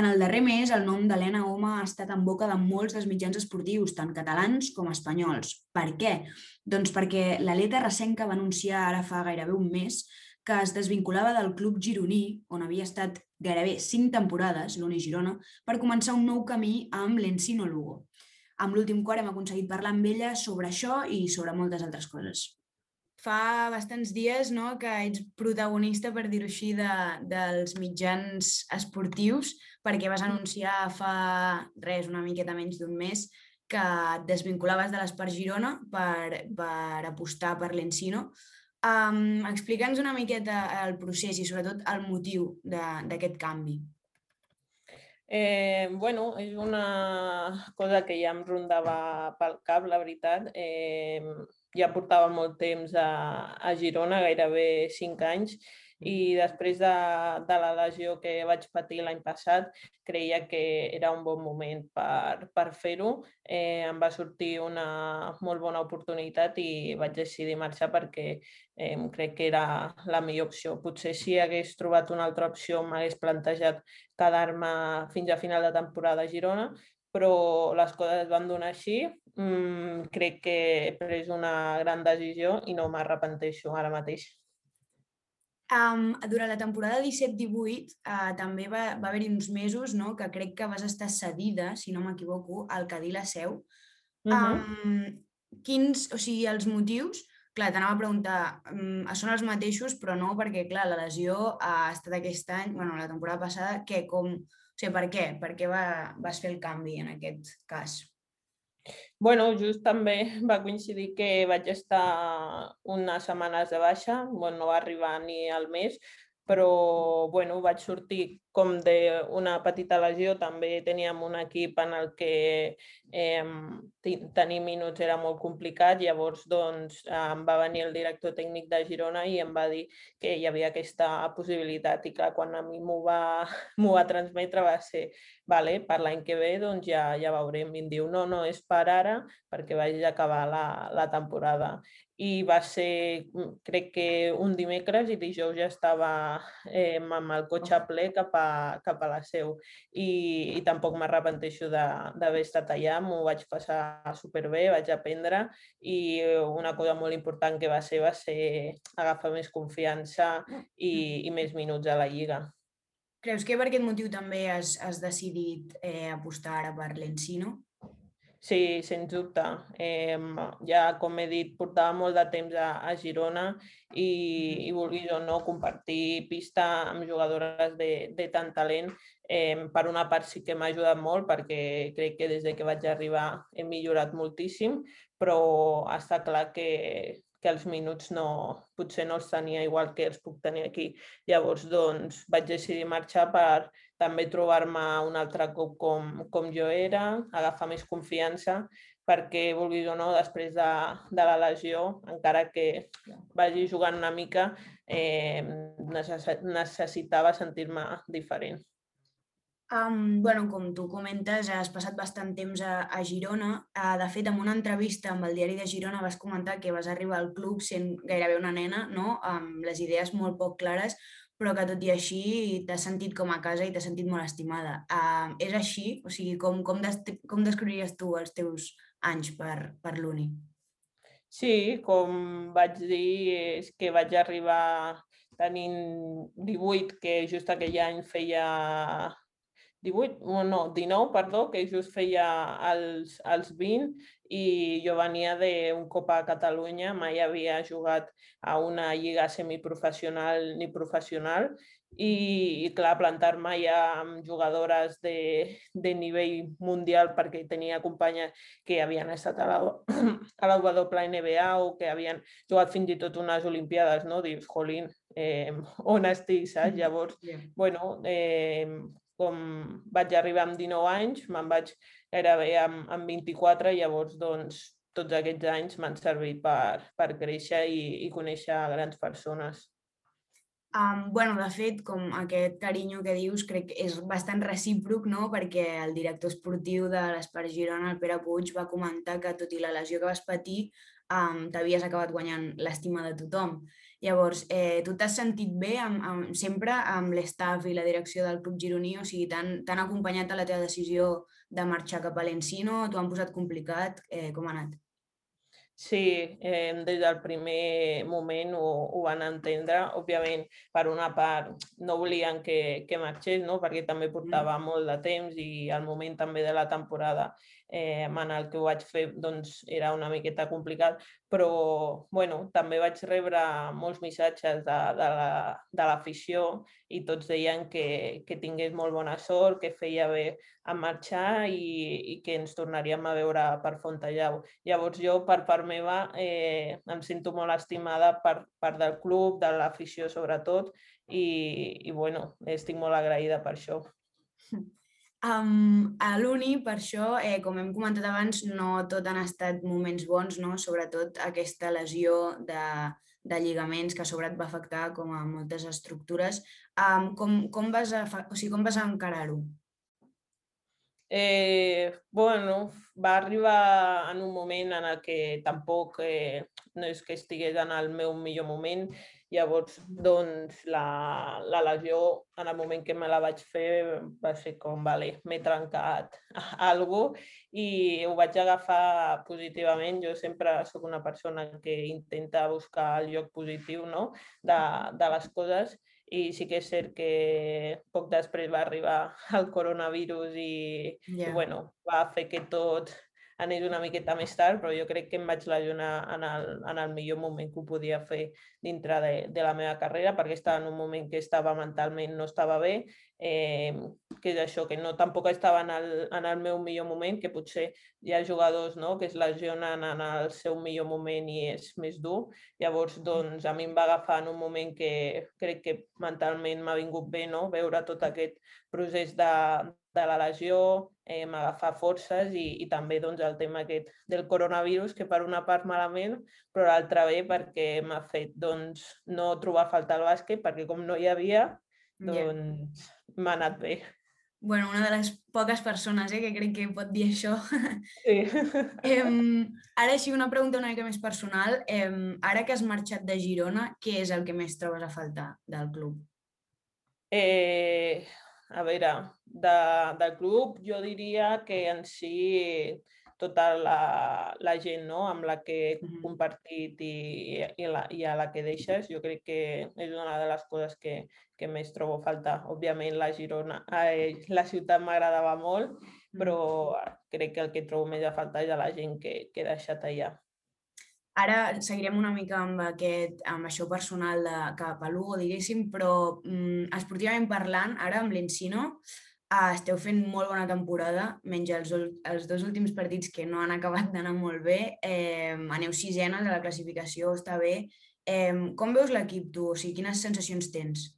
En el darrer mes, el nom d'Helena Oma ha estat en boca de molts dels mitjans esportius, tant catalans com espanyols. Per què? Doncs perquè l'Aleta Recenca va anunciar ara fa gairebé un mes que es desvinculava del club gironí, on havia estat gairebé cinc temporades, l'Uni Girona, per començar un nou camí amb l'Encino Lugo. Amb l'últim quart hem aconseguit parlar amb ella sobre això i sobre moltes altres coses fa bastants dies no, que ets protagonista, per dir-ho així, de, dels mitjans esportius, perquè vas anunciar fa res, una miqueta menys d'un mes, que et desvinculaves de l'Espart Girona per, per apostar per l'Encino. Um, Explica'ns una miqueta el procés i sobretot el motiu d'aquest canvi. Eh, bueno, és una cosa que ja em rondava pel cap, la veritat. Eh, ja portava molt temps a, a Girona, gairebé cinc anys, i després de, de la lesió que vaig patir l'any passat, creia que era un bon moment per, per fer-ho. Eh, em va sortir una molt bona oportunitat i vaig decidir marxar perquè eh, crec que era la millor opció. Potser si hagués trobat una altra opció m'hagués plantejat quedar-me fins a final de temporada a Girona, però les coses van donar així. Mm, crec que he pres una gran decisió i no m'arrepenteixo ara mateix. Um, durant la temporada 17-18 uh, també va, va haver-hi uns mesos no, que crec que vas estar cedida, si no m'equivoco, al Cadí la Seu. Uh -huh. um, quins, o sigui, els motius, clar, t'anava a preguntar, um, són els mateixos, però no, perquè, clar, la lesió ha estat aquest any, bueno, la temporada passada, que com, sigui, per què? Per què va, vas fer el canvi en aquest cas? Bueno, just també va coincidir que vaig estar unes setmanes de baixa, bueno, no va arribar ni al mes, però bueno, vaig sortir com d'una petita lesió, també teníem un equip en el que eh, tenir minuts era molt complicat, llavors doncs, em va venir el director tècnic de Girona i em va dir que hi havia aquesta possibilitat i clar, quan a mi m'ho va, va transmetre va ser vale, per l'any que ve doncs ja, ja veurem. I em diu no, no, és per ara perquè vaig acabar la, la temporada i va ser, mm, crec que un dimecres i dijous ja estava eh, amb el cotxe ple cap a, cap a la seu i, i tampoc m'arrepenteixo d'haver estat allà, m'ho vaig passar superbé, vaig aprendre i una cosa molt important que va ser va ser agafar més confiança i, i més minuts a la Lliga. Creus que per aquest motiu també has, has decidit eh, apostar ara per l'Encino? Sí, sens dubte. Eh, ja, com he dit, portava molt de temps a, a Girona i, i vulguis o no, compartir pista amb jugadores de, de tant talent, eh, per una part sí que m'ha ajudat molt perquè crec que des de que vaig arribar he millorat moltíssim, però està clar que, que els minuts no, potser no els tenia igual que els puc tenir aquí. Llavors, doncs, vaig decidir marxar per també trobar-me un altre cop com, com jo era, agafar més confiança, perquè, vulguis o no, després de, de la lesió, encara que vagi jugant una mica, eh, necessitava sentir-me diferent. Um, bueno, com tu comentes, has passat bastant temps a, a Girona. Uh, de fet, en una entrevista amb el diari de Girona vas comentar que vas arribar al club sent gairebé una nena, no? amb les idees molt poc clares, però que tot i així t'has sentit com a casa i t'has sentit molt estimada. Uh, és així? O sigui, com, com, des com descriuries tu els teus anys per, per l'Uni? Sí, com vaig dir, és que vaig arribar tenint 18, que just aquell any feia 18, no, 19, perdó, que just feia els, els 20 i jo venia d'un Copa a Catalunya, mai havia jugat a una lliga semiprofessional ni professional i, i clar, plantar-me ja amb jugadores de, de nivell mundial perquè tenia companyes que havien estat a la, a la WNBA o que havien jugat fins i tot unes Olimpiades, no? Dius, jolín, eh, on estic, saps? Llavors, yeah. bueno, eh, com vaig arribar amb 19 anys, me'n vaig gairebé amb, amb 24, llavors doncs tots aquests anys m'han servit per, per créixer i, i conèixer grans persones. Um, bueno, de fet, com aquest carinyo que dius, crec que és bastant recíproc, no? perquè el director esportiu de l'Espart Girona, el Pere Puig, va comentar que tot i la lesió que vas patir, um, t'havies acabat guanyant l'estima de tothom. Llavors, eh, tu t'has sentit bé amb, amb, sempre amb l'estaf i la direcció del Club Gironí? O sigui, t'han acompanyat a la teva decisió de marxar cap a l'Encino? T'ho han posat complicat? Eh, com ha anat? Sí, eh, des del primer moment ho, ho van entendre. Òbviament, per una part, no volien que, que marxés, no? perquè també portava mm. molt de temps i el moment també de la temporada eh, en el que ho vaig fer doncs, era una miqueta complicat, però bueno, també vaig rebre molts missatges de, de l'afició la, i tots deien que, que tingués molt bona sort, que feia bé a marxar i, i que ens tornaríem a veure per Fontallau. Llavors jo, per part meva, eh, em sento molt estimada per part del club, de l'afició sobretot, i, i bueno, estic molt agraïda per això. Um, a l'Uni, per això, eh, com hem comentat abans, no tot han estat moments bons, no? sobretot aquesta lesió de, de lligaments que sobre et va afectar com a moltes estructures. Um, com, com vas, o sigui, com vas encarar-ho? Eh, bueno, va arribar en un moment en el que tampoc eh, no és que estigués en el meu millor moment, Llavors, doncs, la, la lesió, en el moment que me la vaig fer, va ser com, vale, m'he trencat algo i ho vaig agafar positivament. Jo sempre sóc una persona que intenta buscar el lloc positiu no? de, de les coses i sí que és cert que poc després va arribar el coronavirus i, yeah. i bueno, va fer que tot anés una miqueta més tard, però jo crec que em vaig lesionar en el, en el millor moment que ho podia fer dintre de, de la meva carrera, perquè estava en un moment que estava mentalment, no estava bé, eh, que és això, que no tampoc estava en el, en el meu millor moment, que potser hi ha jugadors no, que es lesionen en el seu millor moment i és més dur. Llavors, doncs, a mi em va agafar en un moment que crec que mentalment m'ha vingut bé no? veure tot aquest procés de, de la lesió, eh, m'agafar forces i, i també doncs, el tema aquest del coronavirus, que per una part malament, però l'altra bé perquè m'ha fet doncs, no trobar falta al bàsquet, perquè com no hi havia, doncs yeah. m'ha anat bé. Bueno, una de les poques persones eh, que crec que pot dir això. Sí. eh, ara així una pregunta una mica més personal. Eh, ara que has marxat de Girona, què és el que més trobes a faltar del club? Eh, a veure, de, del club jo diria que en si tota la, la gent no? amb la que he compartit i, i, la, i a la que deixes, jo crec que és una de les coses que, que més trobo a faltar. Òbviament la Girona, eh, la ciutat m'agradava molt, però crec que el que trobo més a faltar és a la gent que, que he deixat allà. Ara seguirem una mica amb, aquest, amb això personal de cap a Lugo, diguéssim, però mm, esportivament parlant, ara amb l'Encino, eh, esteu fent molt bona temporada, menys els, els dos últims partits que no han acabat d'anar molt bé. Eh, aneu sisenes a la classificació, està bé. Eh, com veus l'equip tu? O sigui, quines sensacions tens?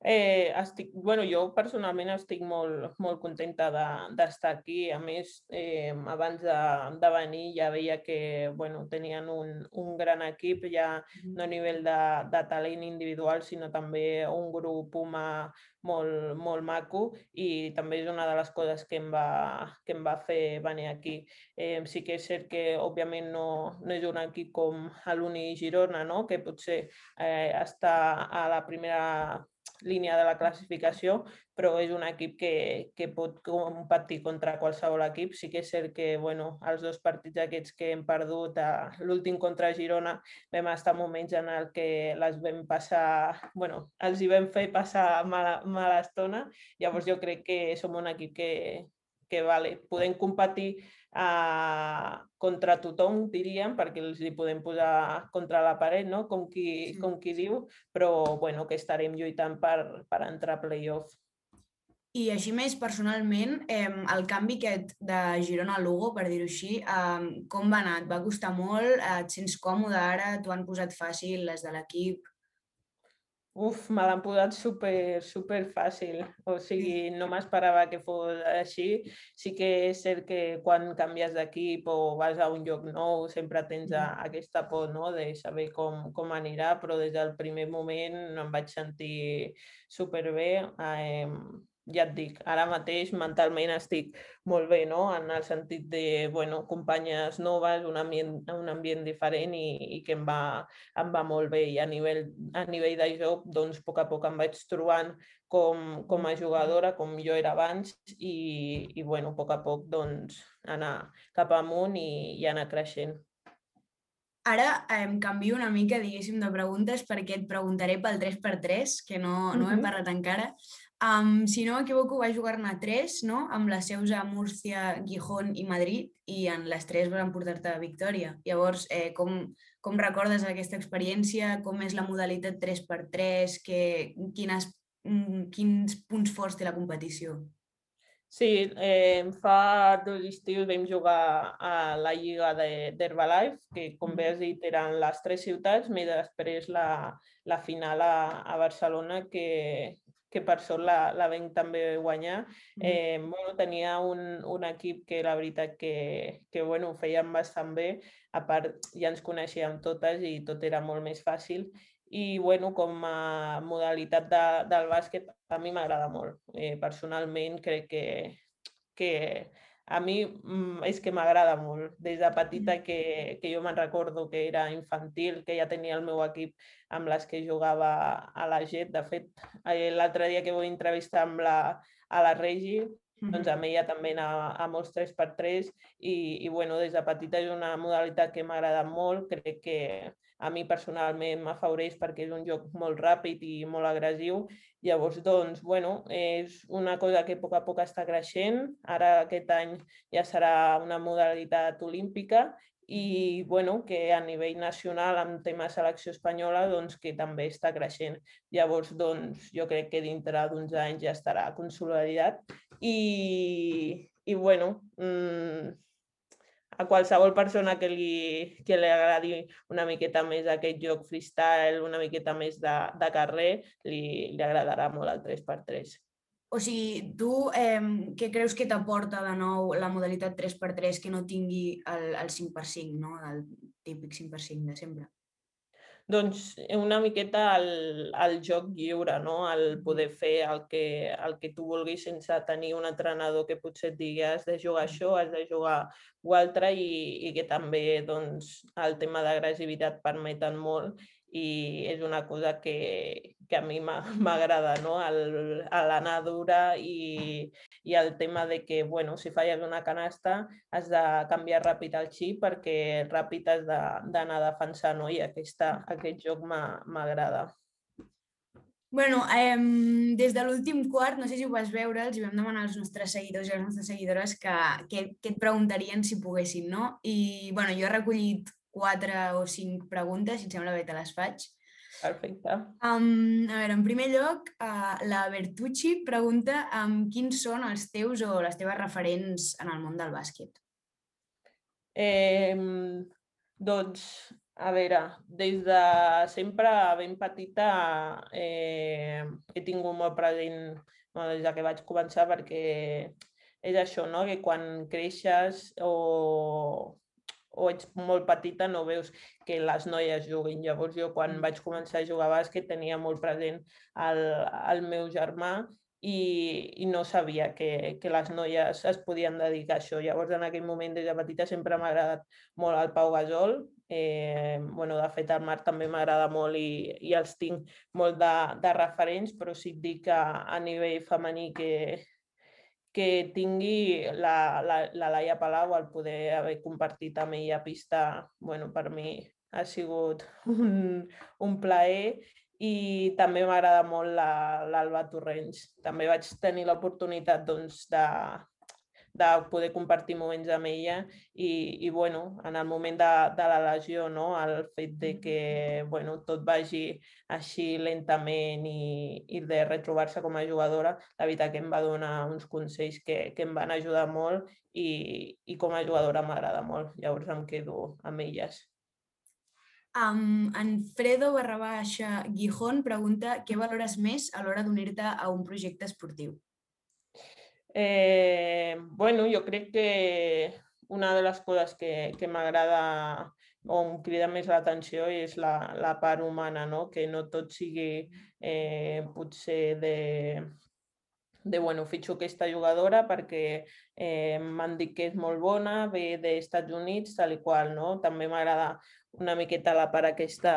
Eh, estic, bueno, jo personalment estic molt, molt contenta d'estar de, aquí. A més, eh, abans de, de venir ja veia que bueno, tenien un, un gran equip, ja no a nivell de, de talent individual, sinó també un grup humà molt, molt maco i també és una de les coses que em va, que em va fer venir aquí. Eh, sí que és cert que, òbviament, no, no és un equip com l'Uni Girona, no? que potser eh, està a la primera línia de la classificació, però és un equip que, que pot competir contra qualsevol equip. Sí que és cert que bueno, els dos partits aquests que hem perdut, l'últim contra Girona, vam estar moments en el que les vam passar, bueno, els hi vam fer passar mala, mala estona. Llavors jo crec que som un equip que, que vale, podem competir uh, contra tothom, diríem, perquè els hi podem posar contra la paret, no? com, qui, sí. com qui diu, però bueno, que estarem lluitant per, per entrar a playoff. I així més personalment, eh, el canvi aquest de Girona a Lugo, per dir-ho així, eh, com va anar? Et va costar molt? Et sents còmode ara? T'ho han posat fàcil les de l'equip? Uf, me l'han posat super, super fàcil. O sigui, no m'esperava que fos així. Sí que és cert que quan canvies d'equip o vas a un lloc nou sempre tens a, aquesta por no? de saber com, com anirà, però des del primer moment em vaig sentir superbé. Eh, ja et dic, ara mateix mentalment estic molt bé, no? En el sentit de, bueno, companyes noves, un ambient, un ambient diferent i, i que em va, em va molt bé. I a nivell, a nivell de joc, doncs, a poc a poc em vaig trobant com, com a jugadora, com jo era abans, i, i bueno, a poc a poc, doncs, anar cap amunt i, i anar creixent. Ara em canvio una mica, diguéssim, de preguntes perquè et preguntaré pel 3x3, que no, no uh -huh. he parlat encara. Um, si no m'equivoco, va jugar-ne tres, no? amb les seus a Múrcia, Gijón i Madrid, i en les tres van portar-te a victòria. Llavors, eh, com, com recordes aquesta experiència? Com és la modalitat 3x3? Que, quines, mm, quins punts forts té la competició? Sí, eh, fa dos estius vam jugar a la Lliga d'Herbalife, que com bé has dit eren les tres ciutats, més després la, la final a, a Barcelona, que, que per sort la, la vam també guanyar. Eh, bueno, tenia un, un equip que la veritat que, que bueno, ho feien bastant bé, a part ja ens coneixíem totes i tot era molt més fàcil i bueno, com a modalitat de, del bàsquet a mi m'agrada molt. Eh, personalment crec que, que a mi mm, és que m'agrada molt. Des de petita que, que jo me'n recordo que era infantil, que ja tenia el meu equip amb les que jugava a la GET. De fet, eh, l'altre dia que vull entrevistar amb la, a la Regi, doncs amb ella també anava a molts 3x3 i, i bueno, des de petita és una modalitat que m'agrada molt, crec que a mi personalment m'afavoreix perquè és un joc molt ràpid i molt agressiu Llavors, doncs, bueno, és una cosa que a poc a poc està creixent. Ara aquest any ja serà una modalitat olímpica i bueno, que a nivell nacional amb tema selecció espanyola doncs, que també està creixent. Llavors, doncs, jo crec que dintre d'uns anys ja estarà consolidat i, i bueno, mmm, a qualsevol persona que li, que li agradi una miqueta més aquest joc freestyle, una miqueta més de, de carrer, li, li agradarà molt el 3x3. O sigui, tu eh, què creus que t'aporta de nou la modalitat 3x3 que no tingui el, el 5x5, no? el típic 5x5 de sempre? Doncs una miqueta el, el joc lliure, no? el poder fer el que, el que tu vulguis sense tenir un entrenador que potser et digui has de jugar això, has de jugar o altre i, i que també doncs, el tema d'agressivitat permeten molt i és una cosa que, que a mi m'agrada, no? l'anar dura i, i el tema de que, bueno, si falles una canasta has de canviar ràpid el xip perquè ràpid has d'anar a defensar, no? I aquesta, aquest joc m'agrada. Bueno, eh, des de l'últim quart, no sé si ho vas veure, els vam demanar als nostres seguidors i a les nostres seguidores que, que, que et preguntarien si poguessin, no? I bueno, jo he recollit quatre o cinc preguntes, si et sembla bé te les faig. Perfecte. Um, a veure, en primer lloc, uh, la Bertucci pregunta um, quins són els teus o les teves referents en el món del bàsquet. Eh, doncs, a veure, des de sempre, ben petita, eh, he tingut molt present bueno, des que vaig començar perquè és això, no? que quan creixes o o ets molt petita no veus que les noies juguin. Llavors jo quan mm. vaig començar a jugar a bàsquet tenia molt present el, el meu germà i, i no sabia que, que les noies es podien dedicar a això. Llavors en aquell moment des de petita sempre m'ha agradat molt el Pau Gasol, eh, bueno, de fet el Marc també m'agrada molt i, i els tinc molt de, de referents, però sí et dic que a nivell femení que, que tingui la, la, la Laia Palau el poder haver compartit amb ella pista, bueno, per mi ha sigut un, un plaer i també m'agrada molt l'Alba Torrents. També vaig tenir l'oportunitat doncs, de, de poder compartir moments amb ella i, i bueno, en el moment de, de la lesió, no? el fet de que bueno, tot vagi així lentament i, i de retrobar-se com a jugadora, la veritat que em va donar uns consells que, que em van ajudar molt i, i com a jugadora m'agrada molt, llavors em quedo amb elles. Um, en Fredo barra baixa Gijón pregunta què valores més a l'hora d'unir-te a un projecte esportiu? Eh, bueno, jo crec que una de les coses que, que m'agrada o em crida més l'atenció és la, la part humana, no? que no tot sigui eh, potser de, de bueno, fitxo aquesta jugadora perquè eh, m'han dit que és molt bona, ve dels Estats Units, tal i qual, no? També m'agrada una miqueta la part aquesta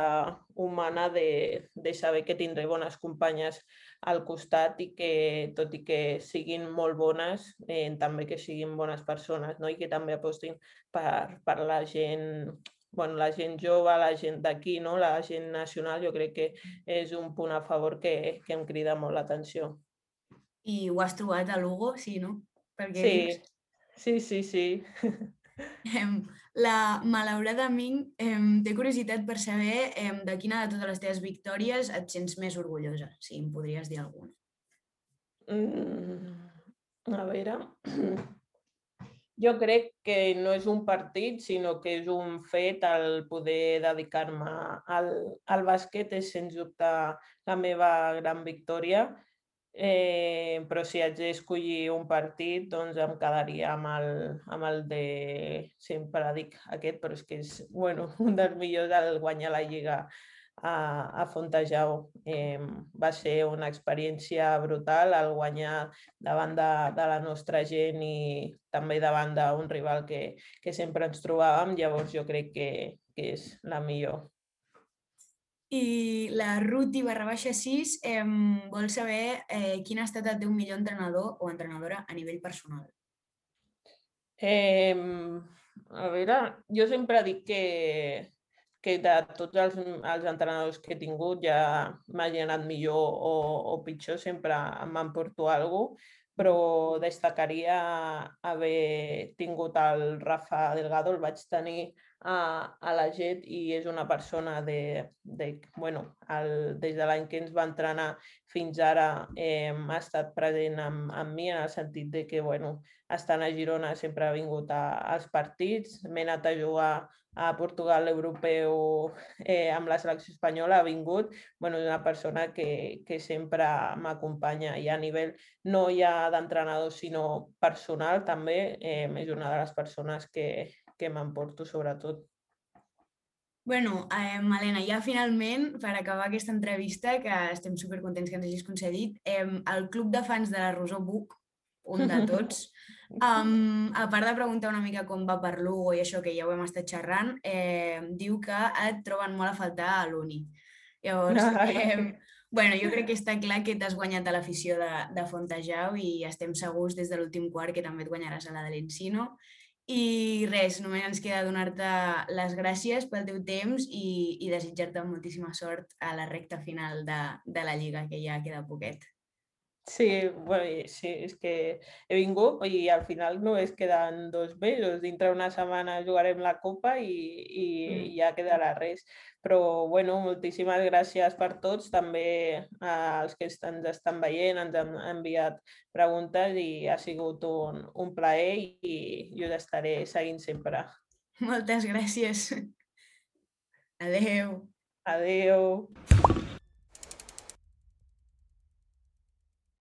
humana de, de saber que tindré bones companyes al costat i que, tot i que siguin molt bones, eh, també que siguin bones persones, no? I que també apostin per, per la gent bueno, la gent jove, la gent d'aquí, no? la gent nacional, jo crec que és un punt a favor que, que em crida molt l'atenció. I ho has trobat a Lugo, sí, no? Perquè sí, dius... sí, sí, sí. La, malauradament, em, té curiositat per saber em, de quina de totes les teves victòries et sents més orgullosa, si em podries dir alguna. Mm, a veure, jo crec que no és un partit, sinó que és un fet el poder dedicar-me al, al bàsquet, és sens dubte la meva gran victòria Eh, però si haig d'escollir un partit, doncs em quedaria amb el, amb el de... Sempre dic aquest, però és que és bueno, un dels millors al guanyar la Lliga a, a Fontejau. Eh, va ser una experiència brutal el guanyar davant de, de la nostra gent i també davant d'un rival que, que sempre ens trobàvem. Llavors jo crec que, que és la millor. I la Ruti barra baixa 6 eh, vol saber eh, quin ha estat el teu millor entrenador o entrenadora a nivell personal. Eh, a veure, jo sempre dic que, que de tots els, els entrenadors que he tingut ja m'hagi anat millor o, o pitjor, sempre m'emporto alguna cosa, però destacaria haver tingut el Rafa Delgado, el vaig tenir a, a la GET i és una persona de, de bueno, el, des de l'any que ens va entrenar fins ara eh, ha estat present amb, amb mi en el sentit de que, bueno, estant a Girona sempre ha vingut a, als partits, m'he anat a jugar a Portugal europeu eh, amb la selecció espanyola, ha vingut, bueno, una persona que, que sempre m'acompanya i a nivell no ja d'entrenador sinó personal també, eh, és una de les persones que, que m'emporto sobretot. Bueno, eh, Malena, ja finalment, per acabar aquesta entrevista, que estem supercontents que ens hagis concedit, eh, el Club de Fans de la Rosó Buc, un de tots, um, a part de preguntar una mica com va per Lugo i això que ja ho hem estat xerrant, eh, diu que et troben molt a faltar a l'Uni. Llavors, eh, bueno, jo crec que està clar que t'has guanyat a l'afició de, de Fontejau i estem segurs des de l'últim quart que també et guanyaràs a la de l'Encino i res, només ens queda donar-te les gràcies pel teu temps i, i desitjar-te moltíssima sort a la recta final de, de la Lliga, que ja queda poquet. Sí, bueno, sí, és que he vingut i al final només queden dos mesos. Dintre una setmana jugarem la Copa i, i mm. ja quedarà res. Però, bueno, moltíssimes gràcies per tots. També als que ens estan veient ens han enviat preguntes i ha sigut un, un plaer i, us estaré seguint sempre. Moltes gràcies. Adeu. Adeu.